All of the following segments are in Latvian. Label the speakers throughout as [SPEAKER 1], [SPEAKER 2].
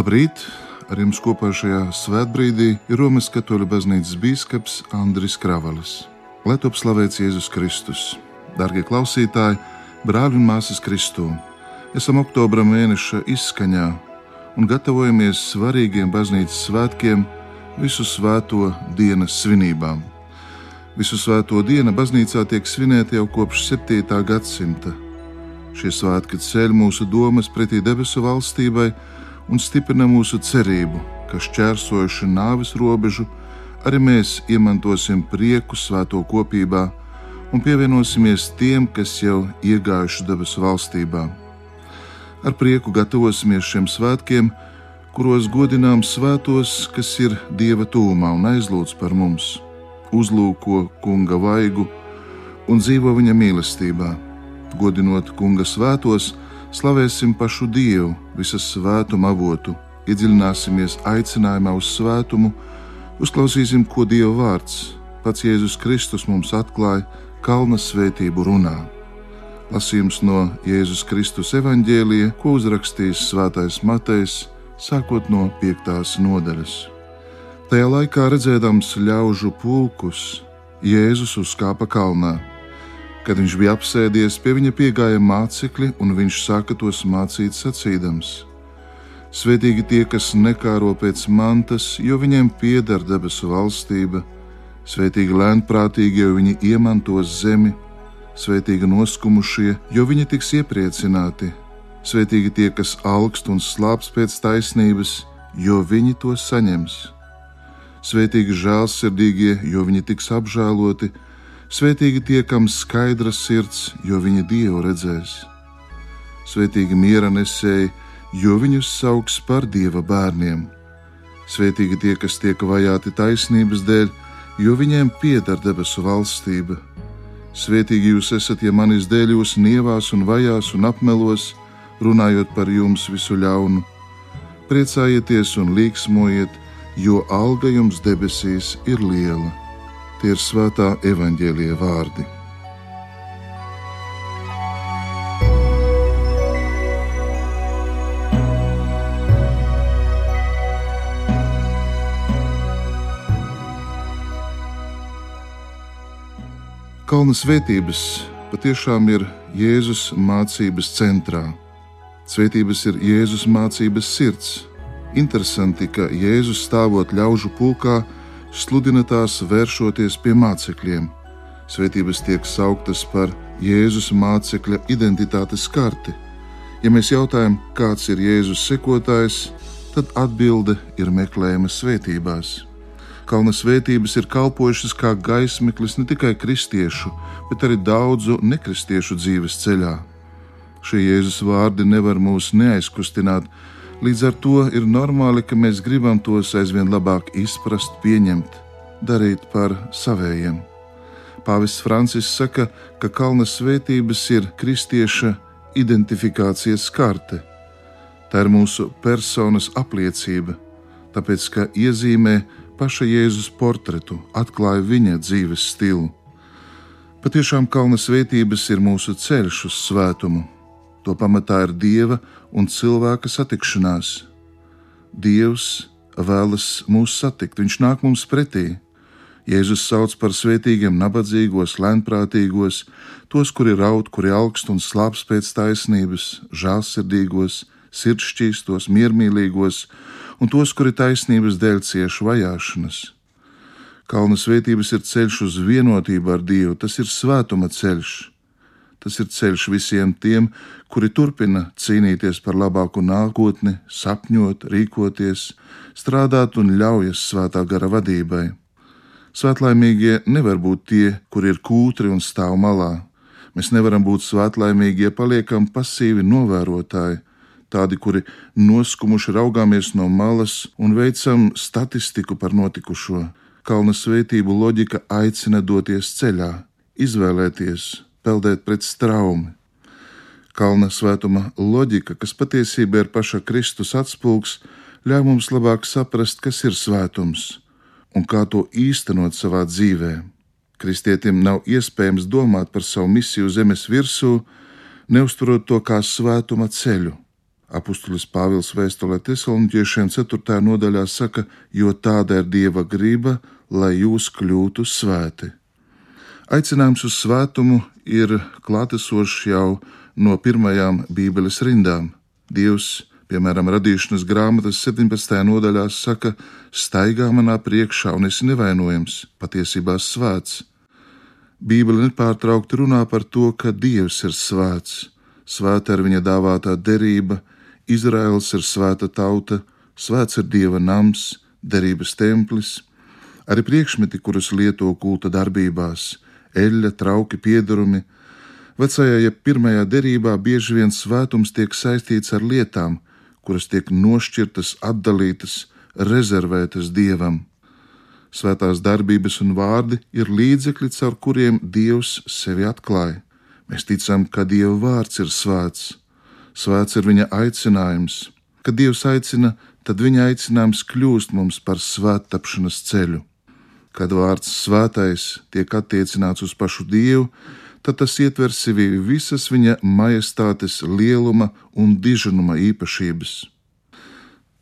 [SPEAKER 1] Labrīt! Ar jums kopā šajā svētbrīdī ir Romas katoļu baznīcas biskups Andris Kravalis. Lai top slavēts Jēzus Kristus! Darbie klausītāji, brāļi un māsas Kristū! Esam oktobra mēneša izskaņā un gatavojamies svarīgiem baznīcas svētkiem, visu svēto dienas svinībām. Visu svēto dienu baznīcā tiek svinēta jau kopš 7. gadsimta. Šie svētki ceļ mūsu domas pretī debesu valstībai un stiprina mūsu cerību, ka šķērsojuši nāves robežu, arī mēs iemantosim prieku svēto kopībā un pievienosimies tiem, kas jau iegājuši debesu valstībā. Ar prieku gatavosimies šiem svētkiem, kuros godinām svētos, kas ir Dieva tūmā un aizlūdz par mums, uzlūko kunga vaigu un dzīvo viņa mīlestībā. Godinot kunga svētos, slavēsim pašu Dievu, visas svētuma avotu, iedziļināsimies aicinājumā uz svētumu, uzklausīsim, ko Dieva vārds, pats Jēzus Kristus mums atklāja kalna svētību runā. Lasījums no Jēzus Kristus evaņģēlija, ko uzrakstījis Svētais Matejs, sākot no 5. nodaļas. Tajā laikā redzēdams ļaužu pulkus, Jēzus uzkāpa kalnā Kad viņš bija apsēdies, pie viņa piegāja mācekļi, un viņš sāka tos mācīt, sacīdams: Svetīgi tie, kas nekāro pēc mantas, jo viņiem pieder debesu valstība, svetīgi lēnprātīgie, jo viņi iemantos zemi, svetīgi noskumušie, jo viņi tiks iepriecināti, svetīgi tie, kas augst un slāps pēc taisnības, jo viņi to saņems, svetīgi žēlsirdīgie, jo viņi tiks apžēloti Svētīgi tie, kam skaidra sirds, jo viņi Dievu redzēs. Svētīgi miera nesēji, jo viņus sauks par Dieva bērniem. Svētīgi tie, kas tiek vajāti taisnības dēļ, jo viņiem pieder debesu valstība. Svētīgi jūs esat, ja manis dēļ jūs nievās un vajās un apmelos, runājot par jums visu ļaunu. Priecājieties un līksmojiet, jo alga jums debesīs ir liela. Tie ir svētā evaņģēlie vārdi. Kalna svētības patiešām ir Jēzus mācības centrā. Svētības ir Jēzus mācības sirds. Interesanti, ka Jēzus stāvot ļaužu pulkā, sludina tās vēršoties pie mācekļiem. Svētības tiek sauktas par Jēzus mācekļa identitātes karti. Ja mēs jautājam, kāds ir Jēzus sekotājs, tad atbilde ir meklējama svētībās. Kalna svētības ir kalpojušas kā gaismeklis ne tikai kristiešu, bet arī daudzu nekristiešu dzīves ceļā. Šie Jēzus vārdi nevar mūs neaizkustināt, Līdz ar to ir normāli, ka mēs gribam tos aizvien labāk izprast, pieņemt, darīt par savējiem. Pāvests Francis saka, ka kalna svētības ir kristieša identifikācijas karte. Tā ir mūsu personas apliecība, tāpēc ka iezīmē paša Jēzus portretu, atklāja viņa dzīves stilu. Patiešām kalna svētības ir mūsu ceļš uz svētumu. To pamatā ir dieva un cilvēka satikšanās. Dievs vēlas mūs satikt, Viņš nāk mums pretī. Jēzus sauc par svētīgiem, nabadzīgos, lēnprātīgos, tos, kuri raud, kuri augst un slāps pēc taisnības, žēlsirdīgos, sirdšķīstos, miermīlīgos un tos, kuri taisnības dēļ cieš vajāšanas. Kalna svētības ir ceļš uz vienotību ar Dievu, tas ir svētuma ceļš. Tas ir ceļš visiem tiem, kuri turpina cīnīties par labāku nākotni, sapņot, rīkoties, strādāt un ļaujas svētā gara vadībai. Svētlaimīgie nevar būt tie, kuri ir kūtri un stāv malā. Mēs nevaram būt svētlaimīgi, ja paliekam pasīvi novērotāji, tādi, kuri noskumuši raugāmies no malas un veicam statistiku par notikušo. Kalna svētību loģika aicina doties ceļā, izvēlēties, peldēt pret straumi. Kalna svētuma loģika, kas patiesībā ir paša Kristus atspūgs, ļauj mums labāk saprast, kas ir svētums un kā to īstenot savā dzīvē. Kristietim nav iespējams domāt par savu misiju zemes virsū, neuzturot to kā svētuma ceļu. Apostolis Pāvils vēstulē Tesaloniķiešiem 4. nodaļā saka, jo tāda ir Dieva griba, lai jūs kļūtu svēti. Aicinājums uz svētumu ir klātesošs jau no pirmajām Bībeles rindām. Dievs, piemēram, radīšanas grāmatas 17. nodaļā saka, staigā manā priekšā un esi nevainojams, patiesībā svēts. Bībele nepārtraukti runā par to, ka Dievs ir svēts, svēta ir viņa dāvātā derība, Izraels ir svēta tauta, svēts ir dieva nams, derības templis, arī priekšmeti, kurus lieto kulta darbībās, eļļa, trauki, piedarumi. Vecajā, ja pirmajā derībā bieži vien svētums tiek saistīts ar lietām, kuras tiek nošķirtas, atdalītas, rezervētas dievam. Svētās darbības un vārdi ir līdzekļi, caur kuriem Dievs sevi atklāja. Mēs ticam, ka Dieva vārds ir svēts, Svēts ir viņa aicinājums. Kad Dievs aicina, tad viņa aicinājums kļūst mums par svētapšanas ceļu. Kad vārds svētais tiek attiecināts uz pašu Dievu, tad tas ietver sevi visas viņa majestātes lieluma un diženuma īpašības.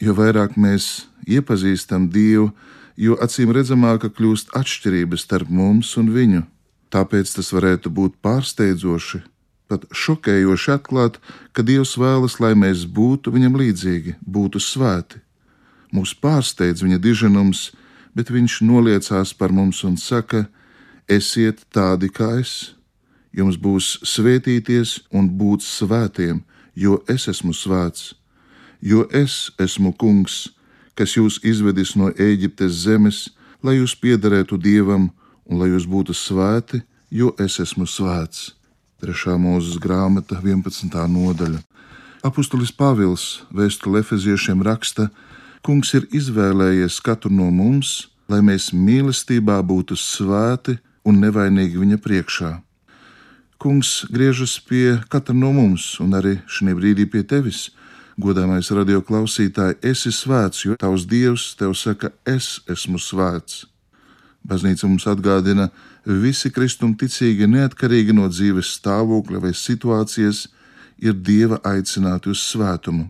[SPEAKER 1] Jo vairāk mēs iepazīstam Dievu, jo acīm redzamāka kļūst atšķirības starp mums un viņu. Tāpēc tas varētu būt pārsteidzoši, pat šokējoši atklāt, ka Dievs vēlas, lai mēs būtu viņam līdzīgi, būtu svēti. Mūs pārsteidz viņa diženums, bet viņš noliecās par mums un saka: Esiet tādi kā es, jums būs svētīties un būt svētiem, jo es esmu svēts, jo es esmu kungs, kas jūs izvedis no Eģiptes zemes, lai jūs piederētu Dievam un lai jūs būtu svēti, jo es esmu svēts. 3. mūzes grāmata, 11. nodaļa. Apostolis Pāvils vēstuli Efeziešiem raksta: Kungs ir izvēlējies katru no mums, lai mēs mīlestībā būtu svēti un nevainīgi viņa priekšā. Kungs griežas pie katra no mums, un arī šī brīdī pie tevis. Godāmais radio klausītāj, esi svēts, jo tavs dievs tev saka, es esmu svēts. Baznīca mums atgādina, visi kristumticīgi, neatkarīgi no dzīves stāvokļa vai situācijas, ir dieva aicināti uz svētumu.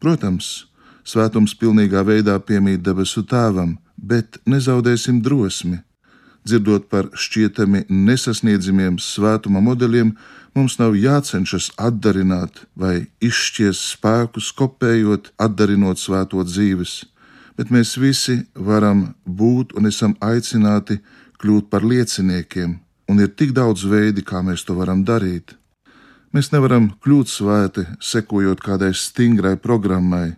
[SPEAKER 1] Protams, svētums pilnīgā veidā piemīt debesu tēvam, bet nezaudēsim drosmi. Dzirdot par šķietami nesasniedzamiem svētuma modeļiem, mums nav jācenšas atdarināt vai izšķiest spēkus, kopējot, atdarinot svēto dzīves, bet mēs visi varam būt un esam aicināti kļūt par lieciniekiem, un ir tik daudz veidi, kā mēs to varam darīt. Mēs nevaram kļūt svēti, sekojot kādai stingrai programmai.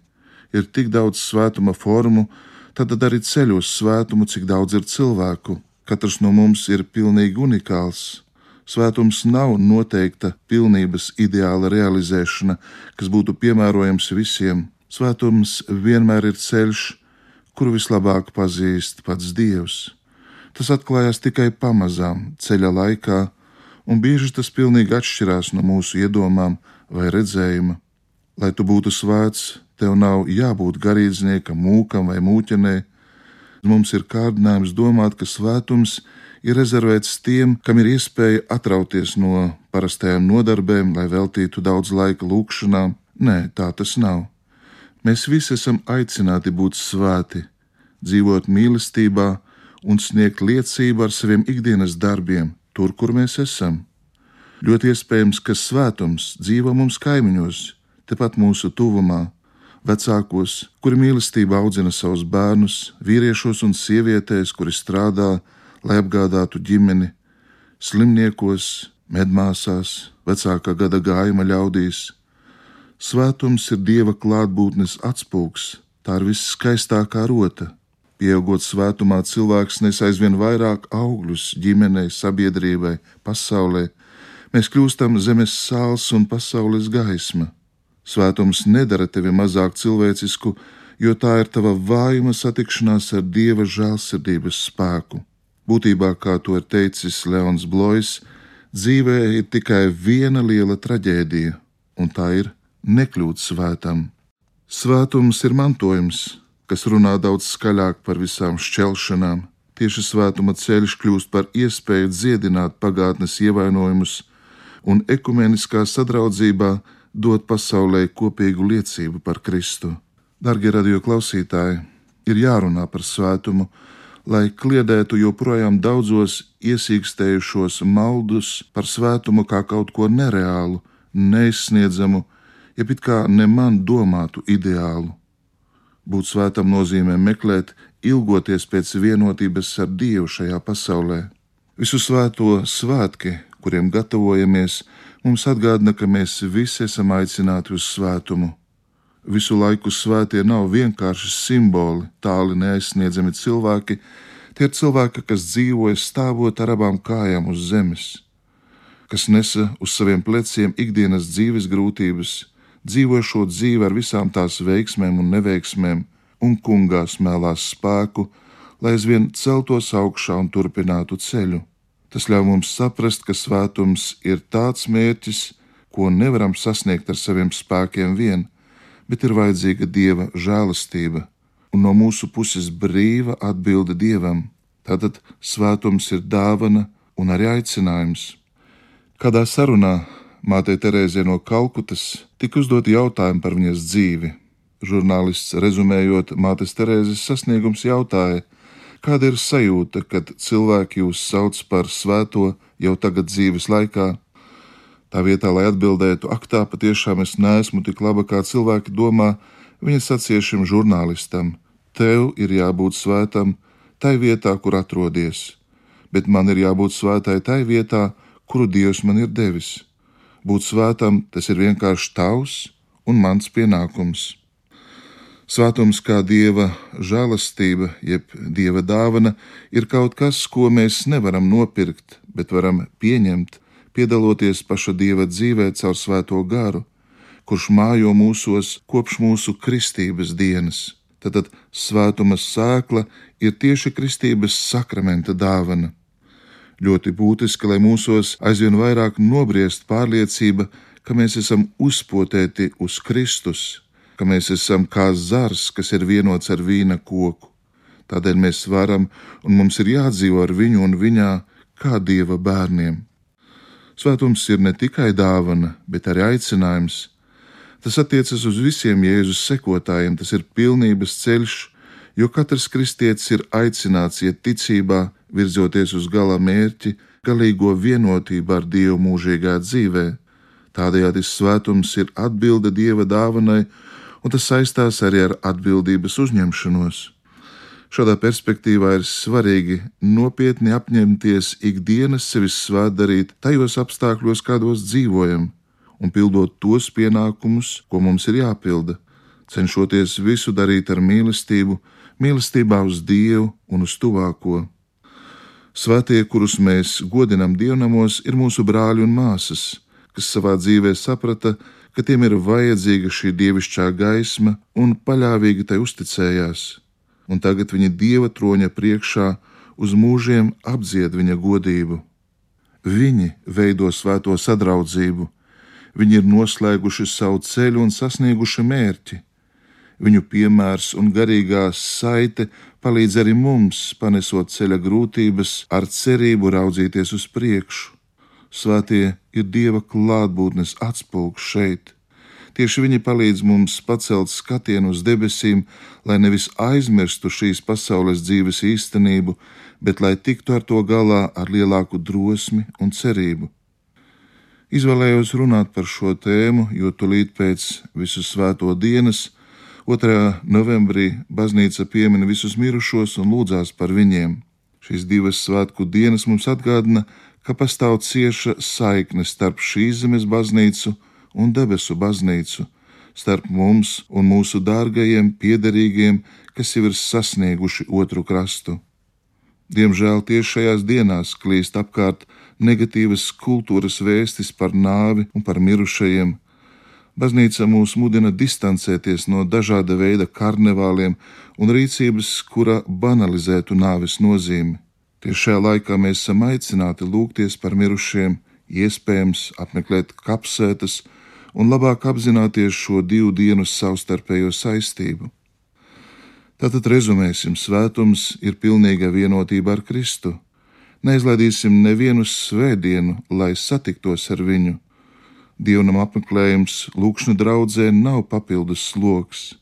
[SPEAKER 1] Ir tik daudz svētuma formu, tad arī ceļos svētumu, cik daudz ir cilvēku. Katrs no mums ir pilnīgi unikāls. Svētums nav noteikta pilnības ideāla realizēšana, kas būtu piemērojams visiem. Svētums vienmēr ir ceļš, kuru vislabāk pazīst pats Dievs. Tas atklājās tikai pamazām ceļa laikā, un bieži tas pilnīgi atšķirās no mūsu iedomām vai redzējuma. Lai tu būtu svēts, tev nav jābūt garīdzniekam, mūkam vai mūķenē. Mums ir kārdinājums domāt, ka svētums ir rezervēts tiem, kam ir iespēja atrauties no parastajām nodarbēm, lai veltītu daudz laika lūkšanām. Nē, tā tas nav. Mēs visi esam aicināti būt svēti, dzīvot mīlestībā, un sniegt liecību ar saviem ikdienas darbiem, tur, kur mēs esam. Ļoti iespējams, ka svētums dzīvo mums kaimiņos, tepat mūsu tuvumā, vecākos, kuri mīlestībā audzina savus bērnus, vīriešos un sievietēs, kuri strādā, lai apgādātu ģimeni, slimniekos, medmāsās, vecākā gada gājuma ļaudīs. Svētums ir dieva klātbūtnes atspūgs, tā ir viskaistākā rota Pieaugot svētumā, cilvēks nes aizvien vairāk augļus ģimenei, sabiedrībai, pasaulē. Mēs kļūstam zemes sāls un pasaules gaisma. Svētums nedara tevi mazāk cilvēcisku, jo tā ir tava vājuma satikšanās ar dieva žēlsirdības spēku. Būtībā, kā to ir teicis Leons Blois, dzīvē ir tikai viena liela traģēdija, un tā ir nekļūt svētam. Svētums ir mantojums, kas runā daudz skaļāk par visām šķelšanām. Tieši svētuma ceļš kļūst par iespēju dziedināt pagātnes ievainojumus un ekumeniskā sadraudzībā dot pasaulē kopīgu liecību par Kristu. Darbie radio klausītāji, ir jārunā par svētumu, lai kliedētu joprojām daudzos iesīkstējušos maldus par svētumu kā kaut ko nereālu, neizsniedzamu, jeb it kā ne man domātu ideālu. Būt svētam nozīmē meklēt, ilgoties pēc vienotības ar Dievu šajā pasaulē. Visu svēto svētki, kuriem gatavojamies, mums atgādina, ka mēs visi esam aicināti uz svētumu. Visu laiku svētie nav vienkārši simboli, tāli neaizsniedzami cilvēki, tie ir cilvēki, kas dzīvoja stāvot ar abām kājām uz zemes, kas nesa uz saviem pleciem ikdienas dzīves grūtības, dzīvo šo dzīvi ar visām tās veiksmēm un neveiksmēm, un kungā smēlās spēku, lai aizvien celtos augšā un turpinātu ceļu. Tas ļauj mums saprast, ka svētums ir tāds mērķis, ko nevaram sasniegt ar saviem spēkiem vien, bet ir vajadzīga dieva žēlastība un no mūsu puses brīva atbilde dievam. Tātad svētums ir dāvana un arī aicinājums. Kādā sarunā mātei Terēzē no Kalkutas tika uzdot jautājumi par viņas dzīvi. Žurnālists rezumējot mātes Terēzes sasniegums jautāja, Kāda ir sajūta, kad cilvēki jūs sauc par svēto jau tagad dzīves laikā? Tā vietā, lai atbildētu, ak, tā patiešām es neesmu tik laba, kā cilvēki domā, viņa sacīja šim žurnālistam: Tev ir jābūt svētam tai vietā, kur atrodies, bet man ir jābūt svētai tai vietā, kuru Dievs man ir devis. Būt svētam tas ir vienkārši tavs un mans pienākums. Svētums kā dieva žēlastība, jeb dieva dāvana, ir kaut kas, ko mēs nevaram nopirkt, bet varam pieņemt, piedaloties paša dieva dzīvē caur svēto garu, kurš mājo mūsos kopš mūsu kristības dienas. Tad svētuma sēkla ir tieši kristības sakramenta dāvana. Ļoti būtiski, lai mūsos aizvien vairāk nobriest pārliecība, ka mēs esam uzpotēti uz Kristus ka mēs esam kā zars, kas ir vienots ar vīna koku. Tādēļ mēs varam un mums ir jādzīvo ar viņu un viņā kā dieva bērniem. Svētums ir ne tikai dāvana, bet arī aicinājums. Tas attiecas uz visiem Jēzus sekotājiem, tas ir pilnības ceļš, jo katrs kristietis ir aicināts iet ticībā, virzoties uz gala mērķi, galīgo vienotību ar Dievu mūžīgā dzīvē. Tādējādi svētums ir atbilde Dieva dāvanai un tas saistās arī ar atbildības uzņemšanos. Šādā perspektīvā ir svarīgi nopietni apņemties ikdienas sevis svētdarīt tajos apstākļos, kādos dzīvojam, un pildot tos pienākumus, ko mums ir jāpilda, cenšoties visu darīt ar mīlestību, mīlestībā uz Dievu un uz tuvāko. Svētie, kurus mēs godinam dievnamos, ir mūsu brāļi un māsas, kas savā dzīvē saprata, ka tiem ir vajadzīga šī dievišķā gaisma un paļāvīgi tai uzticējās, un tagad viņa dieva troņa priekšā uz mūžiem apdzied viņa godību. Viņi veido svēto sadraudzību, viņi ir noslēguši savu ceļu un sasnieguši mērķi. Viņu piemērs un garīgā saite palīdz arī mums, panesot ceļa grūtības, ar cerību raudzīties uz priekšu. Svētie ir Dieva klātbūtnes atspulgs šeit. Tieši viņi palīdz mums pacelt skatienu uz debesīm, lai nevis aizmirstu šīs pasaules dzīves īstenību, bet lai tiktu ar to galā ar lielāku drosmi un cerību. Izvēlējos runāt par šo tēmu, jo tūlīt pēc visu svēto dienas, 2. novembrī, baznīca piemina visus mirušos un lūdzās par viņiem. Šīs divas svētku dienas mums atgādina, ka pastāv cieša saikne starp šīs zemes baznīcu un debesu baznīcu, starp mums un mūsu dārgajiem piederīgiem, kas jau ir sasnieguši otru krastu. Diemžēl tieši šajās dienās klīst apkārt negatīvas kultūras vēstis par nāvi un par mirušajiem. Baznīca mūs mudina distancēties no dažāda veida karnevāliem un rīcības, kura banalizētu nāves nozīmi. Tieši šajā laikā mēs esam aicināti lūgties par mirušiem, iespējams, apmeklēt kapsētas un labāk apzināties šo divu dienu savstarpējo saistību. Tātad rezumēsim, svētums ir pilnīga vienotība ar Kristu. Neizlaidīsim nevienu svētdienu, lai satiktos ar viņu. Dievnam apmeklējums lūkšana draudzē nav papildus sloks.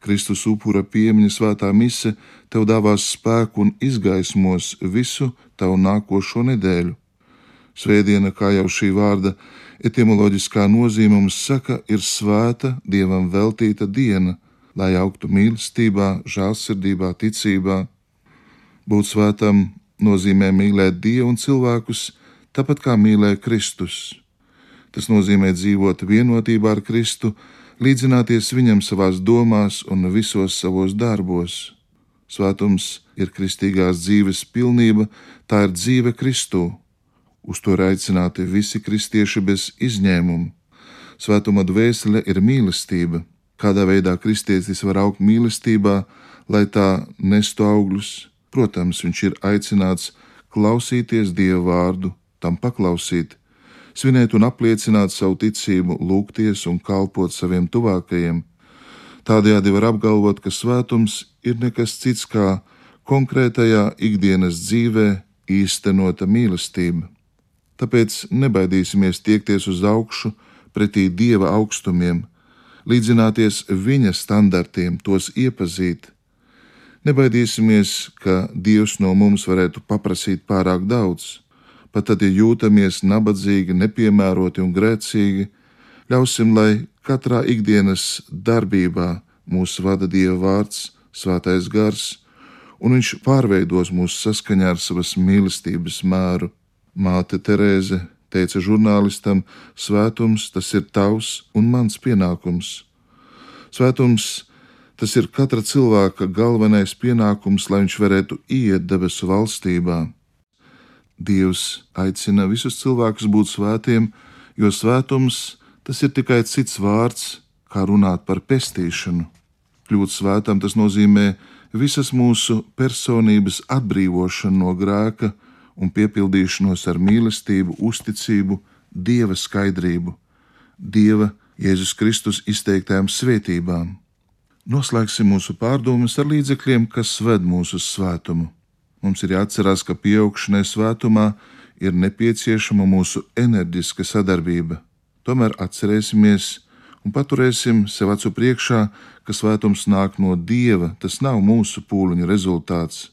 [SPEAKER 1] Kristus upura piemiņa svētā mise tev dāvās spēku un izgaismos visu tavu nākošo nedēļu. Svētdiena, kā jau šī vārda etimoloģiskā nozīme mums saka, ir svēta, dievam veltīta diena, lai augtu mīlestībā, žēlsirdībā, ticībā. Būt svētam nozīmē mīlēt Dievu un cilvēkus tāpat kā mīlēja Kristus. Tas nozīmē dzīvot vienotībā ar Kristu, līdzināties viņam savās domās un visos savos darbos. Svētums ir kristīgās dzīves pilnība, tā ir dzīve Kristū. Uz to ir aicināti visi kristieši bez izņēmuma. Svētuma dvēsele ir mīlestība. Kādā veidā kristietis var augt mīlestībā, lai tā nestu augļus? Protams, viņš ir aicināts klausīties Dieva vārdu, tam paklausīt, svinēt un apliecināt savu ticību, lūgties un kalpot saviem tuvākajiem. Tādējādi var apgalvot, ka svētums ir nekas cits kā konkrētajā ikdienas dzīvē īstenota mīlestība. Tāpēc nebaidīsimies tiekties uz augšu pretī Dieva augstumiem, līdzināties Viņa standartiem, tos iepazīt. Nebaidīsimies, ka Dievs no mums varētu paprasīt pārāk daudz pat tad, ja jūtamies nabadzīgi, nepiemēroti un grēcīgi, ļausim, lai katrā ikdienas darbībā mūs vada Dieva vārds, Svētais gars, un Viņš pārveidos mūs saskaņā ar savas mīlestības mēru. Māte Terēze teica žurnālistam: Svētums tas ir tavs un mans pienākums. Svētums tas ir katra cilvēka galvenais pienākums, lai viņš varētu iet debesu valstībā. Dievs aicina visus cilvēkus būt svētiem, jo svētums tas ir tikai cits vārds, kā runāt par pestīšanu. Kļūt svētam tas nozīmē visas mūsu personības atbrīvošanu no grēka un piepildīšanos ar mīlestību, uzticību, dieva skaidrību, dieva Jēzus Kristus izteiktajām svētībām. Noslēgsim mūsu pārdomas ar līdzekļiem, kas ved mūsu svētumu. Mums ir jāatcerās, ka pieaugšanai svētumā ir nepieciešama mūsu enerģiska sadarbība. Tomēr atcerēsimies un paturēsim sev acu priekšā, ka svētums nāk no Dieva, tas nav mūsu pūliņu rezultāts.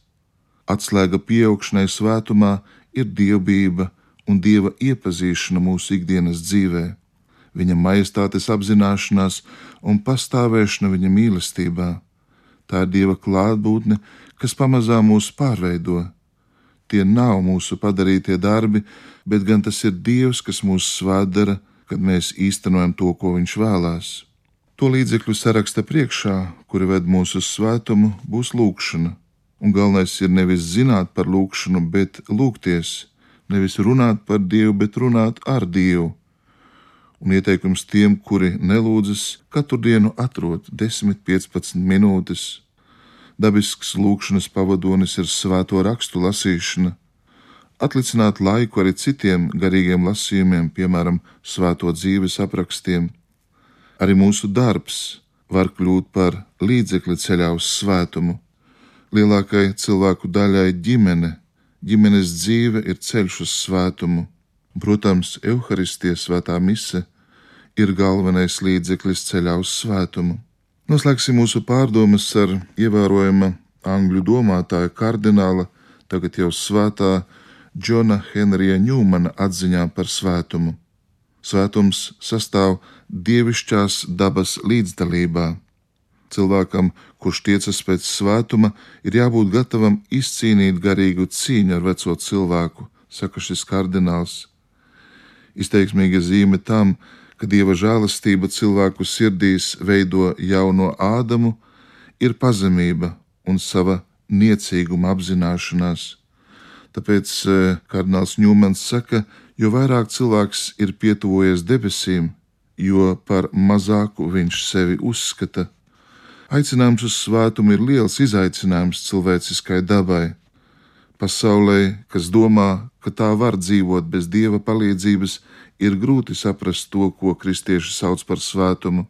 [SPEAKER 1] Atslēga pieaugšanai svētumā ir dievbijība un dieva iepazīšana mūsu ikdienas dzīvē, viņa majestātes apzināšanās un pastāvēšana viņa mīlestībā. Tā ir dieva klātbūtne, kas pamazām mūs pārveido. Tie nav mūsu padarītie darbi, bet gan tas ir Dievs, kas mūs svētdara, kad mēs īstenojam to, ko Viņš vēlās. To līdzekļu saraksta priekšā, kuri ved mūsu svētumu, būs lūkšana. Un galvenais ir nevis zināt par lūkšanu, bet lūgties, nevis runāt par Dievu, bet runāt ar Dievu. Un ieteikums tiem, kuri nelūdzas, katru dienu atrod 10-15 minūtes Dabisks lūkšanas pavadonis ir svēto rakstu lasīšana, atlicināt laiku arī citiem garīgiem lasījumiem, piemēram, svēto dzīves aprakstiem. Arī mūsu darbs var kļūt par līdzekli ceļā uz svētumu. Lielākai cilvēku daļai ģimene, ģimenes dzīve ir ceļš uz svētumu. Protams, evaharistijas svētā mise ir galvenais līdzeklis ceļā uz svētumu. Noslēgsim mūsu pārdomas ar ievērojama angļu domātāja kardināla, tagad jau svētā Džona Henrija Ņūmana atziņā par svētumu. Svētums sastāv dievišķās dabas līdzdalībā. Cilvēkam, kurš tiecas pēc svētuma, ir jābūt gatavam izcīnīt garīgu cīņu ar veco cilvēku, saka šis kardināls. Izteiksmīga zīme tam, ka ka dieva žēlastība cilvēku sirdīs veido jauno Ādamu, ir pazemība un sava niecīguma apzināšanās. Tāpēc eh, kardināls Ņūmans saka, jo vairāk cilvēks ir pietuvojies debesīm, jo par mazāku viņš sevi uzskata. Aicinājums uz svētumu ir liels izaicinājums cilvēciskai dabai. Pasaulē, kas domā, ka tā var dzīvot bez dieva palīdzības, ir grūti saprast to, ko kristieši sauc par svētumu.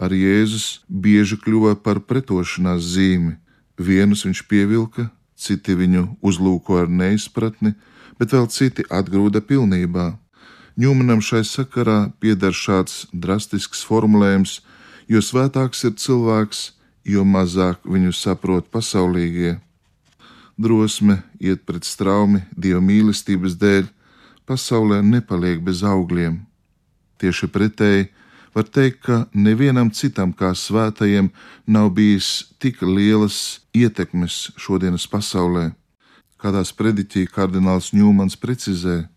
[SPEAKER 1] Arī Jēzus bieži kļuva par pretošanās zīmi. Vienus viņš pievilka, citi viņu uzlūko ar neizpratni, bet vēl citi atgrūda pilnībā. Ņūmanam šai sakarā pieder šāds drastisks formulējums, jo svētāks ir cilvēks, jo mazāk viņu saprot pasaulīgie. Drosme iet pret straumi Dieva mīlestības dēļ, pasaulē nepaliek bez augļiem. Tieši pretēji var teikt, ka nevienam citam kā svētajiem nav bijis tik lielas ietekmes šodienas pasaulē. Kādā sprediķī kardināls Ņūmans precizē,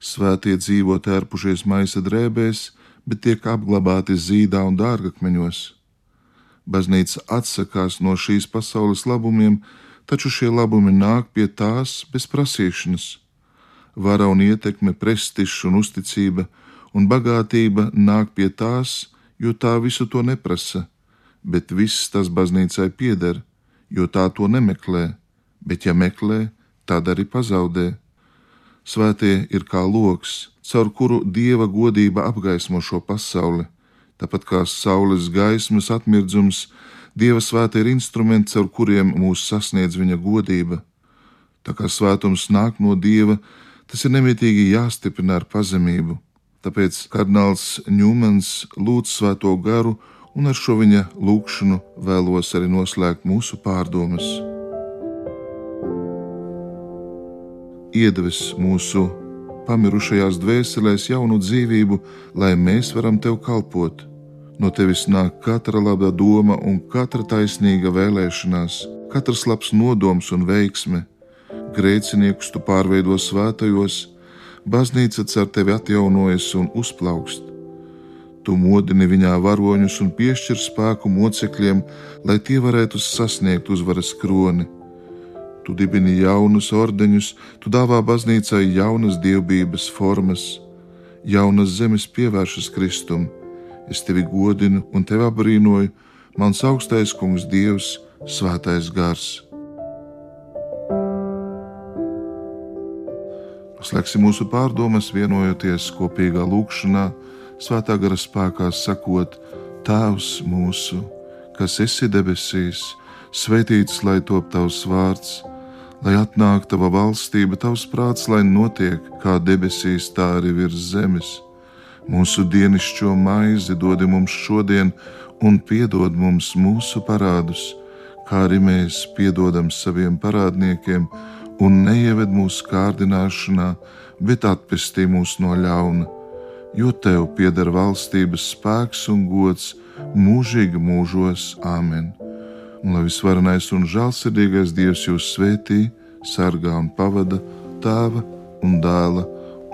[SPEAKER 1] svētie dzīvo tērpušies maisa drēbēs, bet tiek apglabāti zīdā un dārgakmeņos. Baznīca atsakās no šīs pasaules labumiem, taču šie labumi nāk pie tās bez prasīšanas. Vara un ietekme, prestižs un uzticība un bagātība nāk pie tās, jo tā visu to neprasa, bet viss tas baznīcai pieder, jo tā to nemeklē, bet ja meklē, tad arī pazaudē. Svētie ir kā loks, caur kuru dieva godība apgaismo šo pasauli, tāpat kā saules gaismas atmirdzums, dieva svētie ir instrumenti, caur kuriem mūs sasniedz viņa godība. Tā kā svētums nāk no dieva, tas ir nemitīgi jāstiprina ar pazemību. Tāpēc kardināls Ņūmans lūdz svēto garu, un ar šo viņa lūgšanu vēlos arī noslēgt mūsu pārdomas. Iedves mūsu pamirušajās dvēselēs jaunu dzīvību, lai mēs varam tev kalpot. No tevis nāk katra laba doma un katra taisnīga vēlēšanās, katrs labs nodoms un veiksme. Grēciniekus tu pārveido svētajos, baznīca ar tevi atjaunojas un uzplaukst. Tu modini viņā varoņus un piešķir spēku mocekļiem, lai tie varētu sasniegt uzvaras kroni. Tu dibini jaunus ordeņus, tu dāvā baznīcai jaunas dievbijības formas, jaunas zemes pievēršas Kristum. Es tevi godinu un tevi abrīnoju, mans augstais kungs, Dievs, svētais gars. Slēgsim mūsu pārdomas, vienojoties kopīgā lūkšanā, svētā gara spēkā sakot: Tēvs mūsu, kas esi debesīs, svētīts lai top tavs vārds, lai atnāk tava valstība, tavs prāts, lai notiek kā debesīs, tā arī virs zemes. Mūsu dienascho maizi dod mums šodien, un piedod mums mūsu parādus, kā arī mēs piedodam saviem parādniekiem un neieved mūsu kārdināšanā, bet atpestī mūs no ļauna, jo tev pieder valstības spēks un gods mūžīgi mūžos. Āmen! Un lai visvarenais un žēlsirdīgais Dievs jūs svētī, sargā un pavada tēva un dēla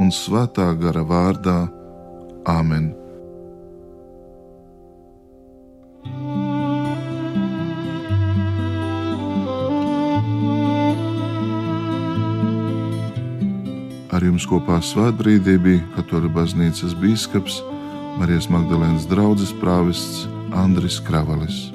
[SPEAKER 1] un svētā gara vārdā. Āmen! Ar jums kopā svētbrīdī bija Katoļu baznīcas biskups Marijas Magdalēnas draugs prāvests Andris Kravalis.